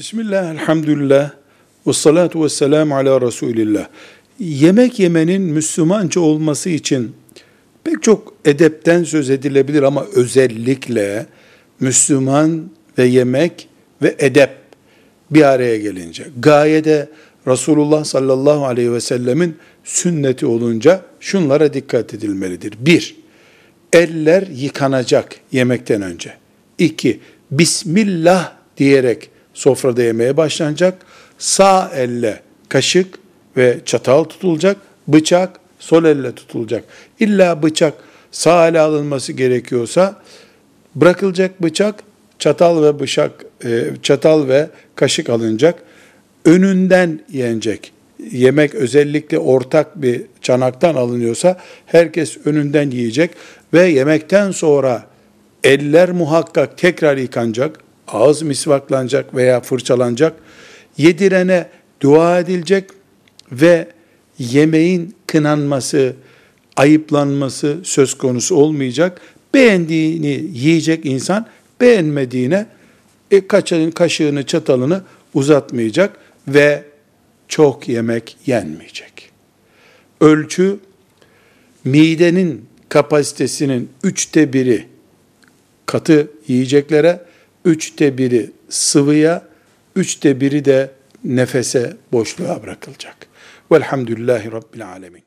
Bismillah, elhamdülillah, ve salatu ve selamu ala Resulillah. Yemek yemenin Müslümanca olması için pek çok edepten söz edilebilir ama özellikle Müslüman ve yemek ve edep bir araya gelince, gayede Resulullah sallallahu aleyhi ve sellemin sünneti olunca şunlara dikkat edilmelidir. Bir, eller yıkanacak yemekten önce. İki, Bismillah diyerek sofrada yemeye başlanacak. Sağ elle kaşık ve çatal tutulacak. Bıçak sol elle tutulacak. İlla bıçak sağ ele alınması gerekiyorsa bırakılacak bıçak, çatal ve bıçak, e, çatal ve kaşık alınacak. Önünden yenecek. Yemek özellikle ortak bir çanaktan alınıyorsa herkes önünden yiyecek ve yemekten sonra eller muhakkak tekrar yıkanacak ağız misvaklanacak veya fırçalanacak, yedirene dua edilecek ve yemeğin kınanması, ayıplanması söz konusu olmayacak. Beğendiğini yiyecek insan, beğenmediğine e, kaşığını, kaşığını, çatalını uzatmayacak ve çok yemek yenmeyecek. Ölçü, midenin kapasitesinin üçte biri katı yiyeceklere, üçte biri sıvıya, üçte biri de nefese, boşluğa bırakılacak. Velhamdülillahi Rabbil Alemin.